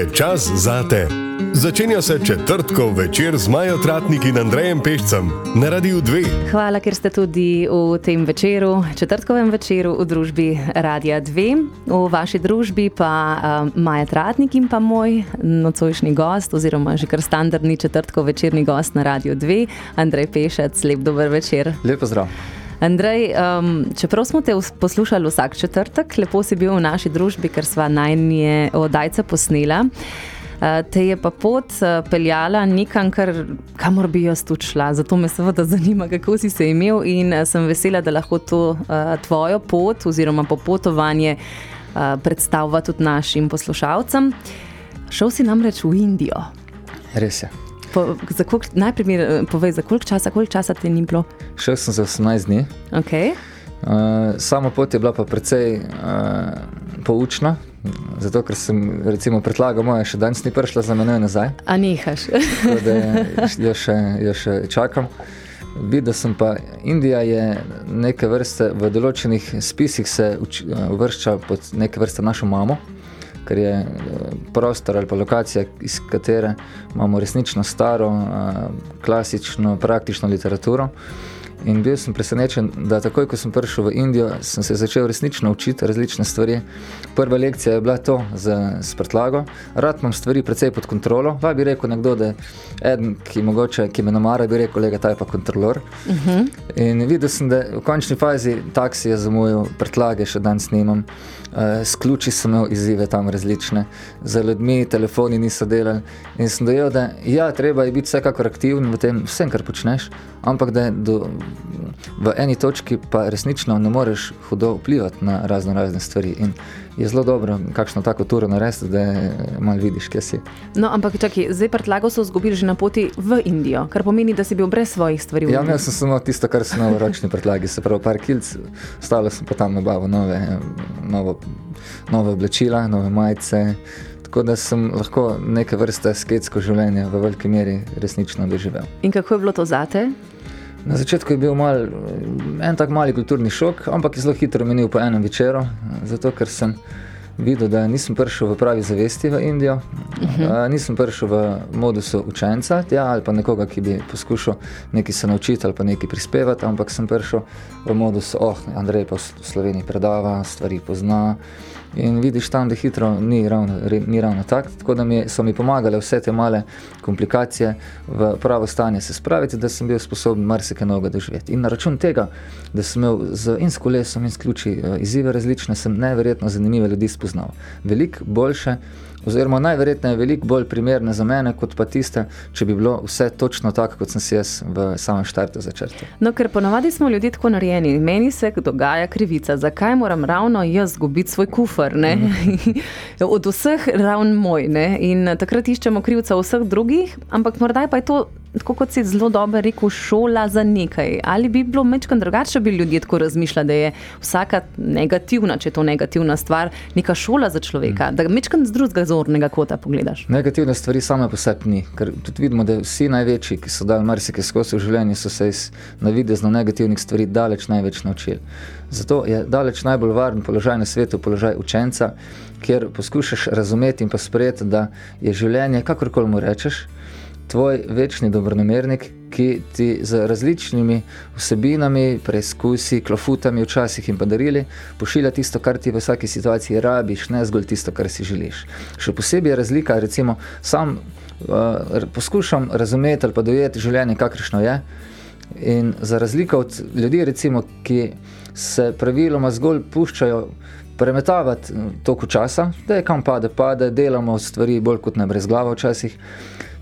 je čas zate. Začenja se četrtkov večer z Majo Tratnik in Andrejem Pešcem na Radiu 2. Hvala, ker ste tudi v tem večeru, četrtkovem večeru v družbi Radia 2. V vaši družbi pa uh, Maja Tratnik in pa moj nocojšnji gost, oziroma že kar standardni četrtkov večerni gost na Radiu 2, Andrej Pešec. Lep dober večer. Lepo zdrav. Andrej, um, čeprav smo te poslušali vsak četrtek, lepo si bil v naši družbi, ker sva najnje oddajca posnela. Uh, te je pa pot uh, peljala nekam, kar, kamor bi jaz tu šla. Zato me seveda zanima, kako si se imel in uh, sem vesela, da lahko to uh, tvojo pot oziroma popotovanje uh, predstavlja tudi našim poslušalcem. Šel si namreč v Indijo. Res je. Po, za kolik, najprej mi eh, povej, za koliko časa, koliko časa ti ni bilo? Šel sem za 18 dni. Okay. Uh, sama pot je bila pa precej uh, poučna, zato ker sem recimo predlagal moja, še danes ni prišla za menoj nazaj. A nihaš. jo še, jo še čakam. Videla sem pa, Indija je neke vrste, v določenih spisih se uvršča pod neke vrste našo mamo ker je eh, prostor ali pa lokacija, iz katere imamo resnično staro, eh, klasično, praktično literaturo. In bil sem presenečen, da takoj, ko sem prišel v Indijo, sem se začel resnično učiti različne stvari. Prva lekcija je bila to za sprtlago. Rad imam stvari precej pod kontrolo. Pa bi rekel nekdo, da eden, ki, mogoče, ki me namara, bi rekel, lega, ta je pa kontrolor. Uh mhm. -huh. In videl sem, da v končni fazi taksi je za mojo prtlage, še danes snimam. Uh, s ključi sem imel izzive tam različne, za ljudmi telefoni niso delali. In sem dojel, da ja, treba je biti vsekakor aktiven v tem, vsem, kar počneš, ampak da do, v eni točki pa resnično ne moreš hudo vplivati na razno razne stvari. In je zelo dobro, kakšno tako turo narediti, da malo vidiš, kje si. No, ampak čakaj, zdaj prtlago so izgubili že na poti v Indijo, kar pomeni, da si bil brez svojih stvari. Ja, imel sem samo tisto, kar so novo ročni prtlagi, se pravi par kilc, ostalo sem pa tam nabavil nove, novo, nove oblečila, nove majice. Tako da sem lahko neke vrste sketsko življenje v veliki meri resnično doživel. In kako je bilo to zate? Na začetku je bil mal, en tak mali kulturni šok, ampak je zelo hitro minil po enem večeru, zato ker sem videl, da nisem prišel v pravi zavesti v Indijo, uh mhm. -huh. nisem prišel v modusu učenca tja, ali pa nekoga, ki bi poskušal nekaj se naučiti ali pa nekaj prispevati, ampak sem prišel v modus, oh, Andrej pa v Sloveniji predava, stvari pozna. In vidiš tam, da hitro ni ravno, ni ravno tako. Tako da mi so mi pomagale vse te male komplikacije v pravo stanje se spraviti, da sem bil sposoben marsikaj novega doživeti. In na račun tega, da sem imel z in s kolesom in s ključi eh, izzive različne, sem neverjetno zanimive ljudi spoznal. Veliko boljše oziroma najverjetneje veliko bolj primerne za mene, kot pa tiste, če bi bilo vse točno tako, kot sem si jaz v samem štartu začrtal. No, ker ponavadi smo ljudje tako narejeni, meni se dogaja krivica, zakaj moram ravno jaz izgubiti svoj kufr, mm. od vseh ravn moj. Ne? In takrat iščemo krivca vseh drugih, ampak morda pa je to tako kot si zelo dobro rekel, šola za nekaj. Ali bi bilo mečkam drugače, če bi ljudje tako razmišljali, da je vsaka negativna, če je to negativna stvar, neka šola za človeka, mm. da mečkam z drugega zornega kota pogledaš. Negativne stvari same po sebi ni, ker tudi vidimo, da vsi največji, ki so dali marsikaj skozi v življenju, so se iz navidezno negativnih stvari daleč največ naučili. Zato je daleč najbolj varen položaj na svetu, položaj učenca, kjer poskušaš razumeti in pa sprejeti, da je življenje, kakorkoli mu rečeš, tvoj večni dobronamernik, ki ti z različnimi vsebinami, preizkusi, klofutami, včasih in podarili, pošilja tisto, kar ti v vsaki situaciji rabiš, ne zgolj tisto, kar si želiš. Še posebej je razlika, recimo, sam uh, poskušam razumeti ali pa dojeti življenje, kakršno je. In za razliko od ljudi, recimo, ki se praviloma zgolj puščajo premetavati toku časa, da je kam pade, pade, delamo stvari bolj kot ne brez glave včasih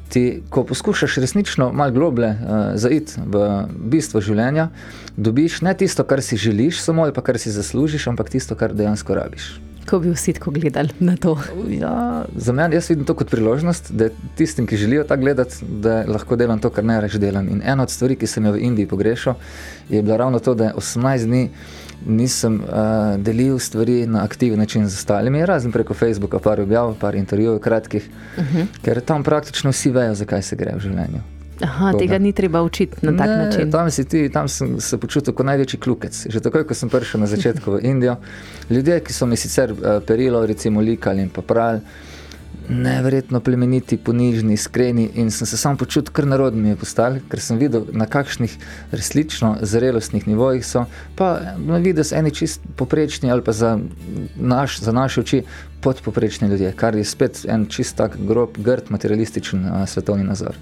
ti, ko poskušaš resnično malo globlje uh, zaiti v bistvo življenja, dobiš ne tisto, kar si želiš, samo ali pa kar si zaslužiš, ampak tisto, kar dejansko rabiš. Ko bi vsi tako gledali na to? Ja, za mene jaz vidim to kot priložnost, da tistim, ki želijo tako gledati, da lahko delam to, kar ne reč delam. In ena od stvari, ki sem jo v Indiji pogrešal, je bila ravno to, da je 18 dni nisem uh, delil stvari na aktiven način z ostalimi, razen preko Facebooka, par objav, par intervjujev, kratkih, uh mhm. -huh. ker tam praktično vsi vejo, zakaj se gre v življenju. Aha, tega ni treba učiti na tak ne, način. Tam, ti, tam sem se počutil kot največji klukec. Že takoj, ko sem prišel na začetku v Indijo, ljudje, ki so mi sicer uh, perilo, recimo, likali in pa pravi neverjetno plemeniti, ponižni, iskreni in sem se sam počutil kar narodni mi je postal, ker sem videl, na kakšnih resnično zrelostnih nivojih so, pa na vides eni čist poprečni ali pa za, naš, za naše oči podpoprečni ljudje, kar je spet en čist tak grob, grd, materialističen a, svetovni nazor.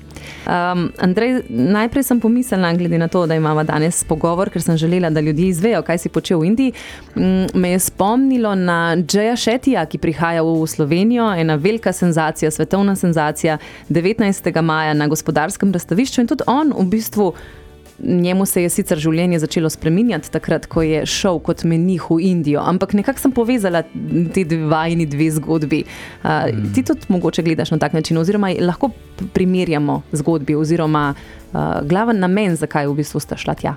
Um, Andrej, najprej sem pomislila, glede na to, da imamo danes pogovor, ker sem želela, da ljudje izvejo, kaj si počel v Indiji. Um, me je spomnilo na Džeja Šetija, ki prihaja v Slovenijo, ena velika senzacija, svetovna senzacija, 19. maja na gospodarskem razstavišču in tudi on v bistvu. Njemu se je sicer življenje začelo spreminjati takrat, ko je šel kot menih v Indijo, ampak nekako sem povezala te dve, dve zgodbi. Uh, mm. Ti tudi mogoče gledaš na tak način, oziroma lahko primerjamo zgodbi, oziroma uh, glaven namen, zakaj v bistvu sta šla tja.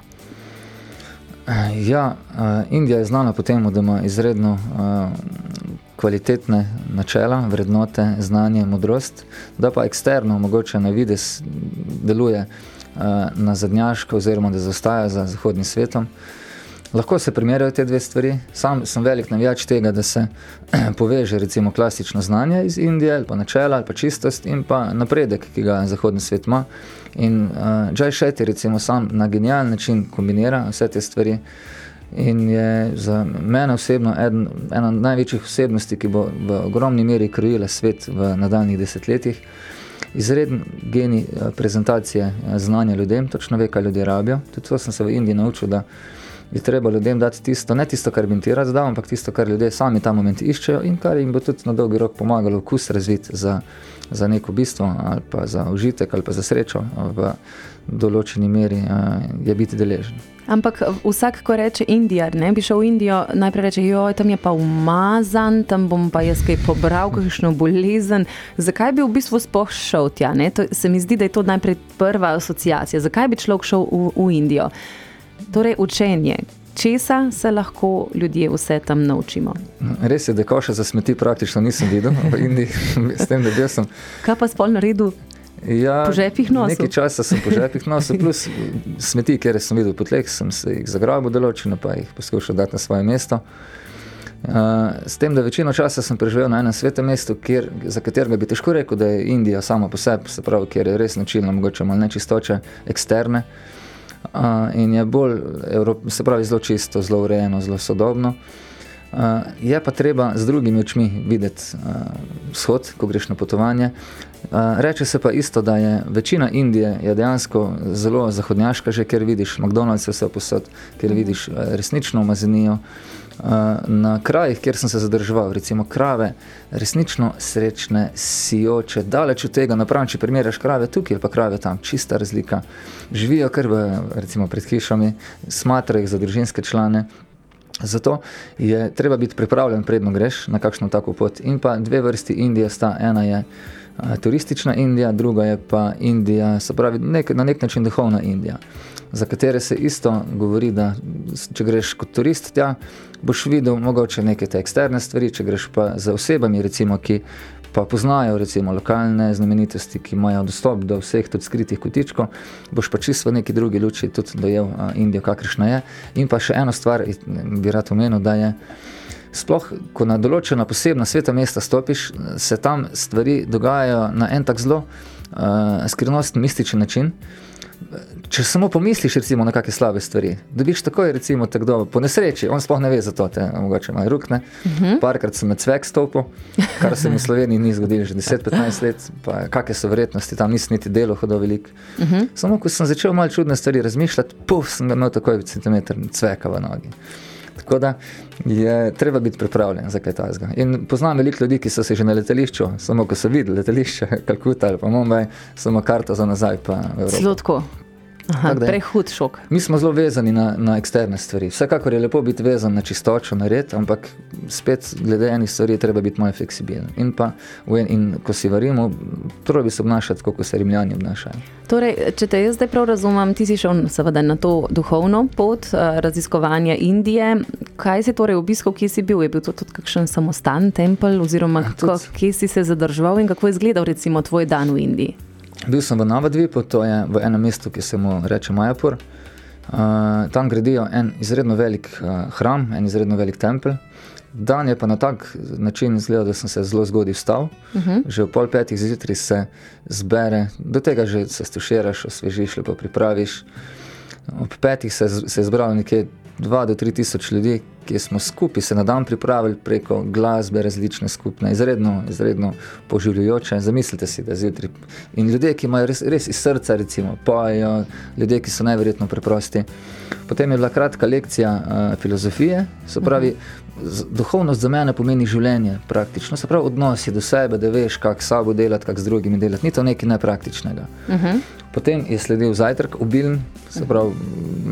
Ja, uh, Indija je znana po tem, da ima izredno uh, kvalitetne načela, vrednote, znanje, modrost, da pa eksterno, mogoče na vides, deluje uh, na zadnjaško, oziroma da zaostaja za zahodnim svetom. Lahko se primerjajo te dve stvari. Sam sem velik navijač tega, da se poveže recimo klasično znanje iz Indije, ali pa načela, ali pa čistost in pa napredek, ki ga zahodni svet ima. In uh, Jay Shetty recimo sam na genialen način kombinira vse te stvari. Uh, In je za mene osebno eden, ena največjih osebnosti, ki bo v ogromni meri krojila svet v nadaljnih desetletjih. Izreden genij eh, prezentacije eh, znanja ljudem, točno ve, kaj ljudje rabijo. Tudi to sem se v Indiji naučil, da bi treba ljudem dati tisto, ne tisto, kar bi jim ti rad dal, ampak tisto, kar ljudje sami ta moment iščejo in kar jim bo tudi na dolgi rok pomagalo vkus razviti za, za neko bistvo ali pa za užitek ali pa za srečo v določeni meri je biti deležen. Ampak vsak, ko reče Indija, ne bi šel v Indijo, najprej reče: Joj, tam je pa umazan, tam bom pa jaz kaj pobral, kakšno bolezen. Zakaj bi v bistvu sploh šel tja? To, se mi zdi, da je to najprej prva asociacija. Zakaj bi človek šel v, v Indijo? Torej, učenje. Česa se lahko ljudje vse tam naučimo? Res je, da koša za smeti praktično nisem videl v Indiji, s tem, da bil sem. Kaj pa spolno redu? Ja, po žepih nosil. Nekaj časa sem po žepih nosil, plus smeti, ker sem videl potleh, sem se jih zagrabil določeno, pa jih poskušal dati na svoje mesto. Uh, s tem, da večino časa sem preživel na enem svetem mestu, kjer, za katerega bi težko rekel, da je Indija sama po sebi, se pravi, kjer je res načinjeno, mogoče malo nečistoče, eksterne. Uh, in je bolj, Evrop, se pravi, zelo čisto, zelo urejeno, zelo sodobno. Uh, je pa treba z drugimi očmi videti uh, vzhod, ko greš na potovanje, Reče se pa isto, da je večina Indije je dejansko zelo zahodnjaška, že ker vidiš McDonald's vse posod, ker vidiš resnično umazanijo. Na krajih, kjer sem se zadrževal, recimo krave, resnično srečne, sijoče, daleč od tega, napravim, če primerjaš krave tukaj ali pa krave tam, čista razlika. Živijo kar v, recimo pred hišami, smatrajo jih za družinske člane. Zato je treba biti pripravljen, predno greš na kakšno tako pot. In pa dve vrsti Indije sta, ena je turistična Indija, druga je pa Indija, se pravi nek, na nek način duhovna Indija, za katere se isto govori, da če greš kot turist tja, boš videl mogoče neke te eksterne stvari, če greš pa za osebami, recimo, ki pa poznajo recimo lokalne znamenitosti, ki imajo dostop do vseh tudi skritih kotičkov, boš pa čisto v neki drugi luči tudi dojel Indijo, kakršna je. In pa še eno stvar bi rad omenil, da je sploh, ko na določena posebna sveta mesta stopiš, se tam stvari dogajajo na en tak zelo uh, skrivnosten, mističen način. Če samo pomisliš recimo, na kakšne slabe stvari, dobiš takoj, recimo, tako po nesreči, on sploh ne ve za to, te mogoče malo rukne. Uh mhm. -huh. Parkrat sem med cvek stopil, kar se mi v Sloveniji ni zgodilo že 10-15 let, pa kakšne so verjetnosti, tam nisem niti delo hodil veliko. Uh mhm. -huh. Samo ko sem začel malo čudne stvari razmišljati, puf, sem imel takoj centimeter cveka v nogi. Tako da je treba biti pripravljen za kaj takega. In poznam veliko ljudi, ki so se že na letališču, samo ko so videli letališče, Kalkuta ali pa Mumbai, samo karto za nazaj. Slodko. Prehud šok. Mi smo zelo vezani na, na eksterne stvari. Vsekakor je lepo biti vezan na čistočo, na red, ampak spet glede enih stvari treba biti malo fleksibilen. In, pa, in, in ko si varimo, treba bi se obnašati, kot se rimljani obnašajo. Torej, če te jaz zdaj prav razumem, ti si šel seveda na to duhovno pot uh, raziskovanja Indije. Kaj si torej obiskal, kje si bil? Je bil to tudi kakšen samostan tempelj, oziroma kje si se zadržal in kako je izgledal recimo tvoj dan v Indiji? Bil sem v Navadvipu, to je v enem mestu, ki se mu reče Majapur. Uh, tam gradijo en izredno velik uh, hram, en izredno velik tempelj, Dan je pa na tak način izgledal, da sem se zelo zgodaj vstal. Uh -huh. Že ob pol petih zjutraj se zbere, do tega že se stuširaš, osvežiš, lepo pripraviš. Ob petih se, se je zbralo nekje 2 do 3 tisoč ljudi, ki smo skupaj se na dan pripravili preko glasbe, različne skupne, izredno, izredno poživljajoče. Zamislite si, da zjutraj. In ljudje, ki imajo res, res iz srca, recimo, pojejo, ljudje, ki so najverjetno preprosti. Potem je bila kratka lekcija uh, filozofije, se pravi, z, duhovnost za mene pomeni življenje, praktično, se pravi, odnosi do sebe, da veš, kako sabo delati, kako z drugimi delati. Ni to nekaj nepraktičnega. Uh -huh. Potem je sledil zajtrk, obilen, se pravi,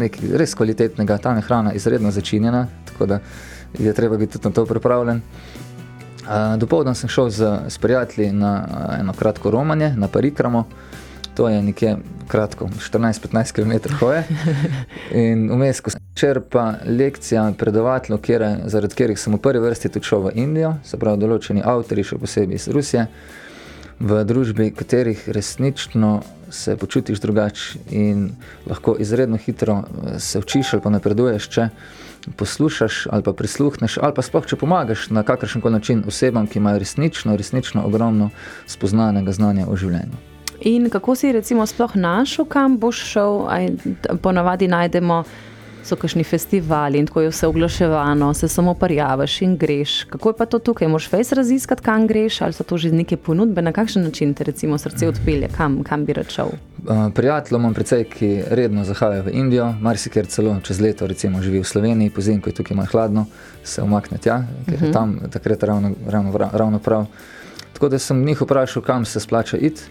nekaj res kvalitetnega, ta hrana izredno začinjena, tako da je treba biti tudi na to pripravljen. Dopoldan sem šel z, s prijatelji na eno kratko romanje, na Parikramo, to je nekje kratko, 14-15 km hoje. In vmes, ko sem črpa lekcija predavateljev, kjer, zaradi katerih sem v prvi vrsti tudi šel v Indijo, se pravi določeni avtori, še posebej iz Rusije, v družbi katerih resnično se počutiš drugače in lahko izredno hitro se učiš ali pa napreduješ, če poslušaš ali pa prisluhneš ali pa sploh, če pomagaš na kakršen koli način osebam, ki imajo resnično, resnično ogromno spoznanega znanja o življenju. In kako si recimo sploh našel, kam boš šel, ponavadi najdemo so kakšni festivali in tako je vse oglaševano, se samo parjavaš in greš. Kako je pa to tukaj? Moš fejs raziskati, kam greš, ali so to že neke ponudbe, na kakšen način te recimo srce odpelje, kam, kam bi račal? Uh, Prijatelj imam precej, ki redno zahajajo v Indijo, marsikaj celo čez leto recimo živi v Sloveniji, pozim, ko je tukaj malo hladno, se umakne tja, ker uh -huh. je mhm. tam takrat ravno, ravno, ravno prav. Tako da sem njih vprašal, kam se splača iti.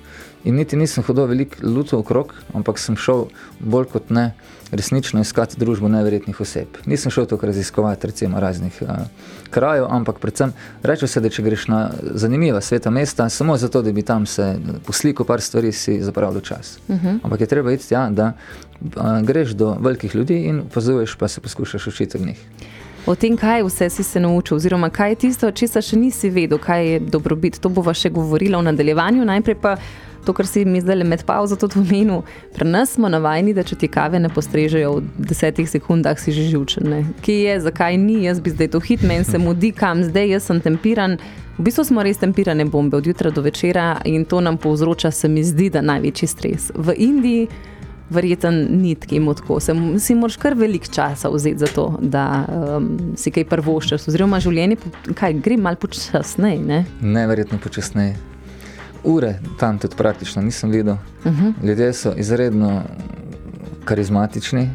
In niti nisem hodil veliko luto okrog, ampak sem šel bolj kot ne resnično iskati družbo neverjetnih oseb. Nisem šel tukaj raziskovati recimo raznih uh, krajev, ampak predvsem reče se, da če greš na zanimiva sveta mesta, samo zato, da bi tam se posliko par stvari si zapravil čas. Uh mhm. -huh. Ampak je treba iti tja, da uh, greš do velikih ljudi in opazuješ, pa se poskušaš učiti od njih. O tem, kaj vse si se naučil, oziroma kaj je tisto, česa še nisi vedel, kaj je dobrobit. To bova še govorila v nadaljevanju. Najprej pa to, kar si mi zdaj med pauzo tudi omenil. Pri nas smo navajeni, da če ti kave ne postrežejo v desetih sekundah, si že živčen. Kje je, zakaj ni, jaz bi zdaj to hit, meni se mudi, kam zdaj, jaz sem tempiran. V bistvu smo res tempirane bombe od jutra do večera in to nam povzroča, se mi zdi, da največji stres. V Indiji verjeten ni tako, se si moraš kar velik časa vzeti za to, da um, si kaj prvoščaš, oziroma življenje, gre malo počasneje. Ne? Neverjetno počasneje ure tam tudi praktično nisem videl. Uh mhm. -huh. Ljudje so izredno karizmatični,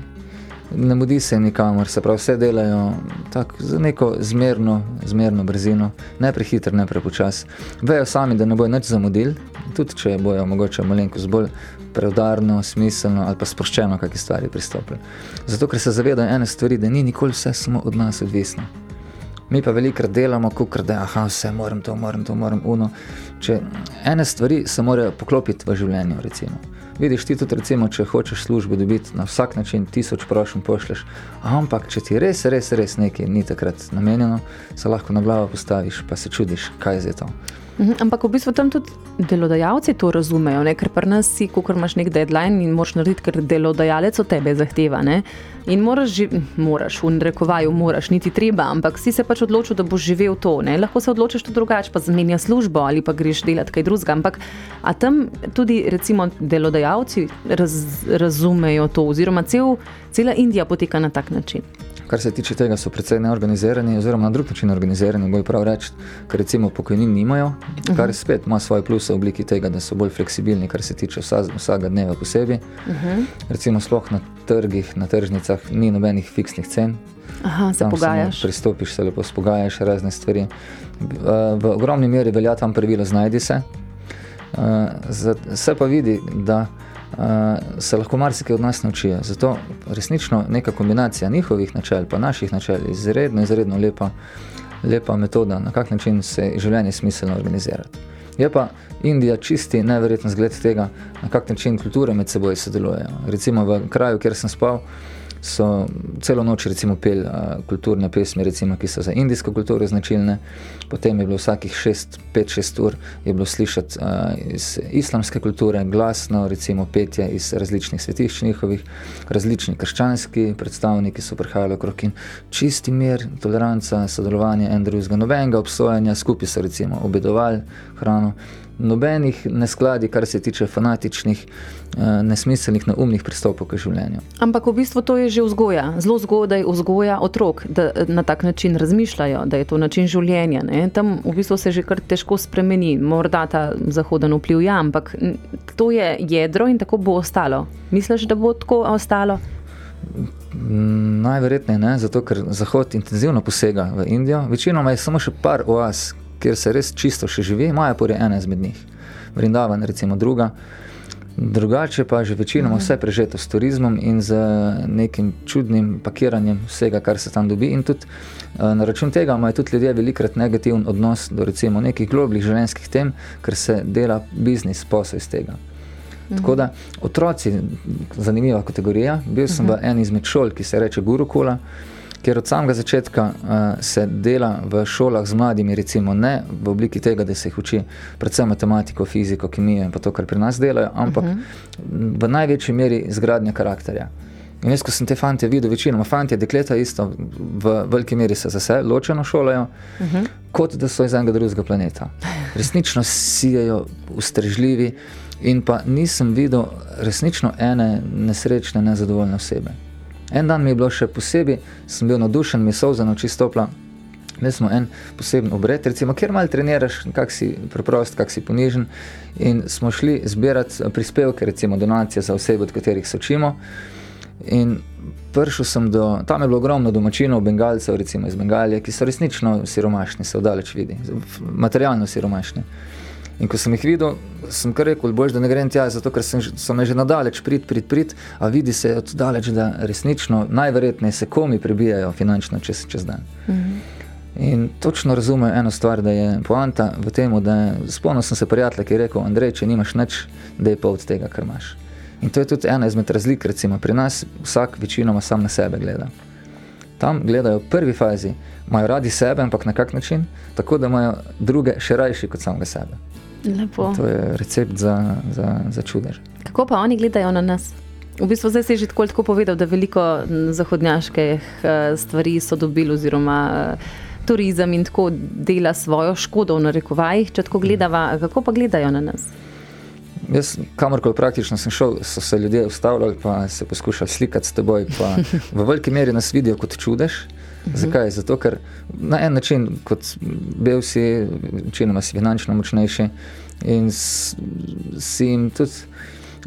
ne mudi se nikamor, se pravi, vse delajo tako za neko zmerno, zmerno brzino, ne prehiter, ne prepočas. Vejo sami, da ne bojo nič zamudili, tudi če bojo mogoče malenkost bolj preudarno, smiselno ali pa sproščeno kakšne stvari pristopili. Zato, ker se zavedajo ene stvari, da ni nikoli vse samo od nas odvisno. Mi pa velikrat delamo, kot da je vse, moram to, moram to, moram uno. Če ene stvari se morajo poklopiti v življenju, recimo. Vidiš ti tudi, recimo, če hočeš službo dobiti na vsak način, tisoč prošen pošleš, ampak če ti res, res, res nekaj ni takrat namenjeno, se lahko na glavo postaviš, pa se čudiš, kaj je to. Mhm, ampak v bistvu tam tudi delodajalci to razumejo, ne? ker pri nas si, ko imaš nek deadline in moraš narediti, ker delodajalec od tebe zahteva. Ne? In moraš, moraš, v rekovaju, moraš, niti treba, ampak si se pač odločil, da boš živel to. Ne? Lahko se odločiš tudi drugače, pa zamenja službo ali pa greš delati kaj drugega. Ampak tam tudi recimo delodajalci raz, razumejo to, oziroma cel, cela Indija poteka na tak način kar se tiče tega, so precej neorganizirani, oziroma na drug način organizirani, bojo prav reči, ker recimo pokojnin nimajo, uh -huh. kar spet ima svoje pluse v obliki tega, da so bolj fleksibilni, kar se tiče vsa, vsega dneva posebej. Uh -huh. Recimo sploh na trgih, na tržnicah ni nobenih fiksnih cen. Aha, se pogajaš. Pristopiš se lepo, spogajaš razne stvari. V, v ogromni meri velja tam pravilo znajdi se. Uh, se pa vidi, da se lahko marsikaj od nas naučijo. Zato resnično neka kombinacija njihovih načel in naših načel je izredno, izredno lepa, lepa metoda, na kak način se življenje smiselno organizirati. Je pa Indija čisti neverjeten zgled tega, na kak način kulture med seboj sodelujejo. Recimo v kraju, kjer sem spal, so celo noč recimo pel uh, kulturne pesmi, recimo, ki so za indijsko kulturo značilne. Potem je bilo vsakih 5-6 ur je bilo slišati uh, iz islamske kulture glasno, recimo petje iz različnih svetišč njihovih, različni krščanski predstavniki so prihajali okrog in čisti mir, toleranca, sodelovanje en drugega, nobenega obsojanja, skupaj so recimo obedovali hrano nobenih neskladij, kar se tiče fanatičnih, eh, nesmiselnih, neumnih pristopov k življenju. Ampak v bistvu to je že vzgoja, zelo zgodaj vzgoja otrok, da na tak način razmišljajo, da je to način življenja. Ne? Tam v bistvu se že kar težko spremeni, morda ta zahoden vpliv, ja, ampak to je jedro in tako bo ostalo. Misliš, da bo tako ostalo? Najverjetneje ne, zato ker Zahod intenzivno posega v Indijo. Večinoma je samo še par oaz, kjer se res čisto še živi, Majapur je ena izmed njih, Vrindavan recimo druga. Drugače pa že večinoma vse prežeto s turizmom in z nekim čudnim pakiranjem vsega, kar se tam dobi. In tudi eh, na račun tega imajo tudi ljudje velikrat negativen odnos do recimo nekih globljih življenjskih tem, ker se dela biznis, posel iz tega. Tako da otroci, zanimiva kategorija, bil sem v eni izmed šol, ki se reče Gurukula, ker od samega začetka uh, se dela v šolah z mladimi, recimo ne v obliki tega, da se jih uči predvsem matematiko, fiziko, kemijo in to, kar pri nas delajo, ampak uh mhm. -huh. v največji meri izgradnja karakterja. In jaz, ko sem te fante videl, večinoma fanti, dekleta isto, v veliki meri se zase ločeno šolajo, uh mhm. -huh. kot da so iz enega drugega planeta. Resnično sijajo, ustrežljivi in pa nisem videl resnično ene nesrečne, nezadovoljne osebe. En dan mi je bilo še posebej, sem bil navdušen, mi je solza na oči stopla. Mi smo en poseben obred, recimo, kjer malo treniraš, kak si preprost, kak si ponižen. In smo šli zbirati prispevke, recimo donacije za osebe, od katerih se učimo. In prišel sem do, tam je bilo ogromno domačinov, bengalcev, recimo iz Bengalije, ki so resnično siromašni, se oddaleč vidi, materialno siromašni. In ko sem jih videl, sem kar rekel, bož, da ne grem tja, zato ker sem, so me že nadaleč prid, prid, prid, a vidi se od daleč, da resnično najverjetneje se komi prebijajo finančno čez, čez dan. Mm -hmm. In točno razumejo eno stvar, da je poanta v tem, da spomnil sem se prijatelja, ki je rekel, Andrej, če nimaš nič, da je pa od tega, kar imaš. In to je tudi ena izmed razlik, recimo pri nas vsak večinoma sam na sebe gleda. Tam gledajo v prvi fazi, imajo radi sebe, ampak na kak način, tako da imajo druge še rajši kot samega sebe. Lepo. To je recept za, za, za čudež. Kako pa oni gledajo na nas? V bistvu zdaj si že tako, tako povedal, da veliko zahodnjaških eh, stvari so dobili, oziroma eh, turizem in tako dela svojo škodo v narekovajih. Če tako gledava, kako pa gledajo na nas? Jaz, kamorkoli praktično sem šel, so se ljudje ustavljali in se poskušali slikati s teboj. V veliki meri nas vidijo kot čudež. -hmm. Zakaj? Zato, ker na en način, kot belci, večinoma si finančno močnejši in si jim tudi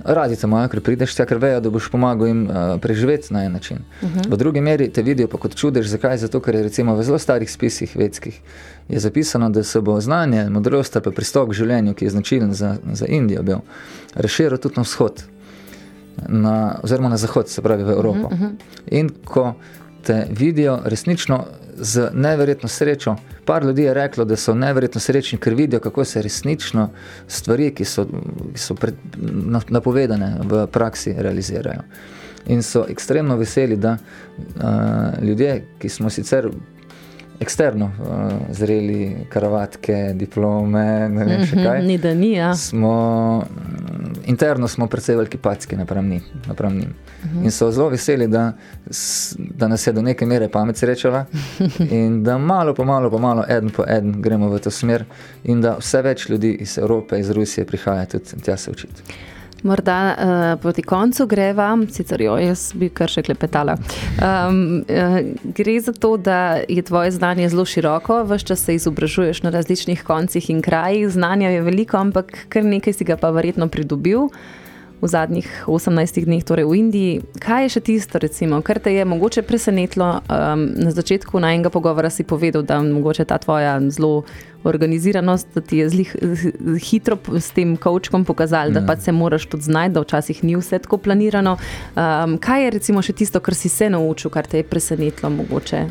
radi tam imajo, ker prideš tja, ker vejo, da boš pomagal jim uh, preživeti na en način. Uh -huh. V drugi meri te vidijo pa kot čudež. Zakaj? Zato, ker je recimo v zelo starih spisih vedskih je zapisano, da se bo znanje, modrost ali pristop k življenju, ki je značilen za, za Indijo, bil razširil tudi na vzhod. Na, oziroma na zahod, se pravi v Evropo. Uh -huh. In ko te vidijo resnično z neverjetno srečo. Par ljudi je reklo, da so neverjetno srečni, ker vidijo, kako se resnično stvari, ki so, ki so pred, napovedane v praksi, realizirajo. In so ekstremno veseli, da uh, ljudje, ki smo sicer eksterno uh, zreli, karavatke, diplome, ne vem še mhm, kaj. Ni da ni, ja. Smo, interno smo precej veliki packi napram njim. Napram njim. Uh -huh. In so zelo veseli, da, da nas je do neke mere pamet srečala in da malo po malo, po malo, en po en gremo v to smer in da vse več ljudi iz Evrope, iz Rusije prihaja tudi tja se učiti. Morda uh, proti koncu greva, sicer jo jaz bi kar še klepetala. Um, uh, gre za to, da je tvoje znanje zelo široko, vse čas se izobražuješ na različnih koncih in krajih, znanja je veliko, ampak kar nekaj si ga pa verjetno pridobil. V zadnjih 18 dneh, torej v Indiji, kaj je še tisto, recimo, kar te je mogoče presenetilo? Um, na začetku najmenjega pogovora si povedal, da je ta tvoja zelo organiziranost, da ti je zli, hitro s tem kavčkom pokazal, da ja. pa se moraš tudi znati, da včasih ni vse tako planirano. Um, kaj je recimo še tisto, kar si se naučil, kar te je presenetilo, mogoče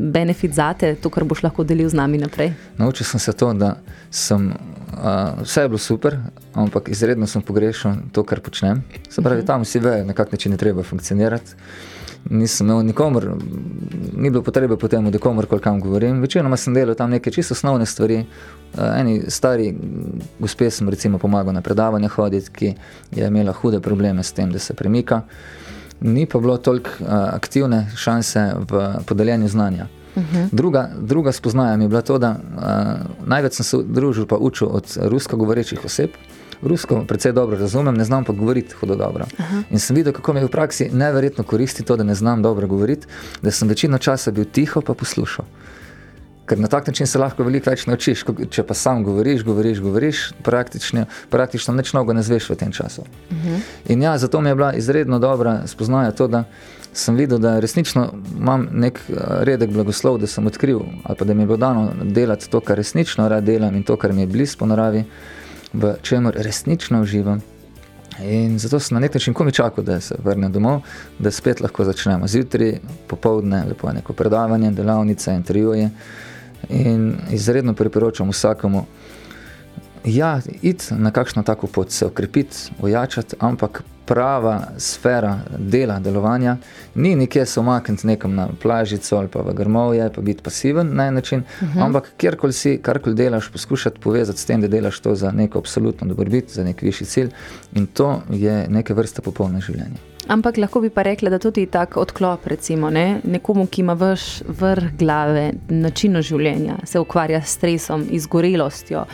benefit za te, to, kar boš lahko delil z nami naprej? Naučil sem se to, da sem, uh, vse je bilo super, ampak izredno sem pogrešal to, kar počnem. Se pravi, uh mhm. -huh. tam vsi vejo, na kak način je treba funkcionirati. nisem imel nikomor, ni bilo potrebe potem, da komorkoli kam govorim. Večinoma sem delal tam neke čisto osnovne stvari. Uh, eni stari gospe sem recimo pomagal na predavanje hoditi, ki je imela hude probleme s tem, da se premika. Ni pa bilo toliko uh, aktivne šanse v podeljenju znanja. Uh. -huh. druga, druga spoznaja mi je bila to, da uh, največ sem se družil pa učil od rusko govorečih oseb. Rusko precej dobro razumem, ne znam pa govoriti hudo dobro. Aha. In sem videl, kako mi v praksi neverjetno koristi to, da ne znam dobro govoriti, da sem večino časa bil tiho pa poslušal. Ker na tak način se lahko veliko več naučiš. Če pa sam govoriš, govoriš, govoriš, praktično, praktično nič mnogo ne zveš v tem času. Uh mhm. -huh. In ja, zato mi je bila izredno dobra spoznaja to, da sem videl, da resnično imam nek eh, redek blagoslov, da sem odkril, ali pa da mi je bilo dano delati to, kar resnično rad delam in to, kar mi je blizu po naravi, v čemer resnično uživam. In zato sem na nek način komi čakal, da se vrnem domov, da spet lahko začnemo zjutraj, popovdne, lepo je neko predavanje, delavnice, intervjuje. In izredno priporočam vsakemu, ja, iti na kakšno tako pot, se okrepiti, ojačati, ampak prava sfera dela, delovanja, ni nekje se omakniti nekam na plažico ali pa v grmovje, pa biti pasiven na en način, uh mhm. -huh. ampak kjerkoli si, karkoli delaš, poskušati povezati s tem, da delaš to za neko absolutno dobrobit, za nek višji cilj in to je neke vrste popolne življenje. Ampak lahko bi pa rekla, da tudi tak odklop, recimo, ne? nekomu, ki ima vrh glave, načino življenja, se ukvarja s stresom, izgorelostjo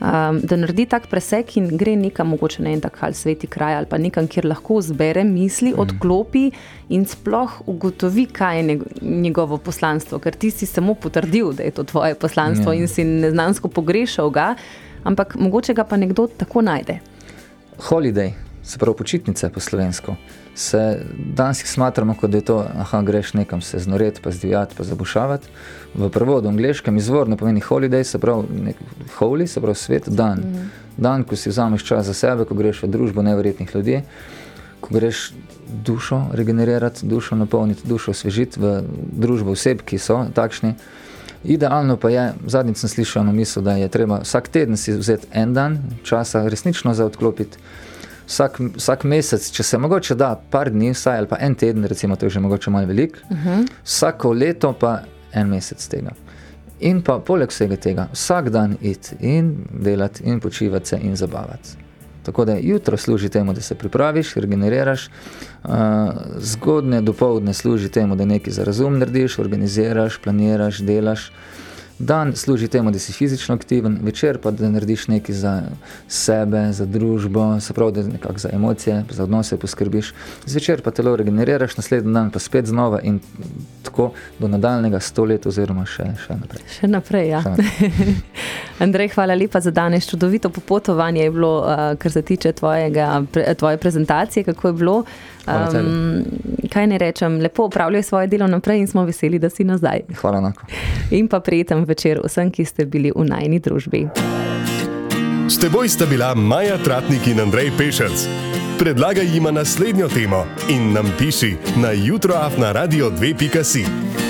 um, da naredi tak presek in gre nekam, mogoče na en tak ali sveti kraj ali pa nekam, kjer lahko zbere misli, mm. odklopi in sploh ugotovi, kaj je njegovo poslanstvo. Ker ti si samo potrdil, da je to tvoje poslanstvo. Ja. in si neznansko pogrešal ga, ampak mogoče ga pa nekdo tako najde. Holiday, se pravi počitnice po slovensko se danes smatramo, kot da je to, da greš nekam se znoreti, pa zdivjati, pa zabušavati. V prevodu angliškem izvorno pomeni holiday, se pravi nek holy, se pravi svet, dan. Mm -hmm. Dan, ko si vzameš čas za sebe, ko greš v družbo neverjetnih ljudi, ko greš dušo regenerirati, dušo napolniti, dušo osvežiti v družbo oseb, ki so takšni. Idealno pa je, zadnjič sem slišal na misel, da je treba vsak teden si vzeti en dan časa resnično za odklopiti vsak, vsak mesec, če se mogoče da, par dni, vsaj ali pa en teden, recimo, to je že mogoče malo velik, uh mhm. -huh. vsako leto pa en mesec tega. In pa poleg vsega tega, vsak dan iti in delati, in počivati se in zabavati. Tako da jutro služi temu, da se pripraviš, regeneriraš, uh, zgodne dopoledne služi temu, da nekaj za razum narediš, organiziraš, planiraš, delaš. Dan služi temu, da si fizično aktiven, večer pa da narediš nekaj za sebe, za družbo, se pravi, da nekako za emocije, za odnose poskrbiš. Zvečer pa telo regeneriraš, naslednji dan pa spet znova in tako do nadaljnega stoletja, oziroma še, še naprej. Še naprej, ja. Še naprej. Andrej, hvala lepa za danes. Čudovito popotovanje je bilo, uh, kar se tiče tvojega, tvoje prezentacije, kako je bilo. Um, kaj ne rečem, lepo upravljaj svoje delo naprej in smo veseli, da si nazaj. Hvala enako. In pa prijeten večer vsem, ki ste bili v najni družbi. S teboj sta bila Maja Tratnik in Andrej Pešec. Predlagaj jima naslednjo temo in nam piši na jutroafna radio 2.0.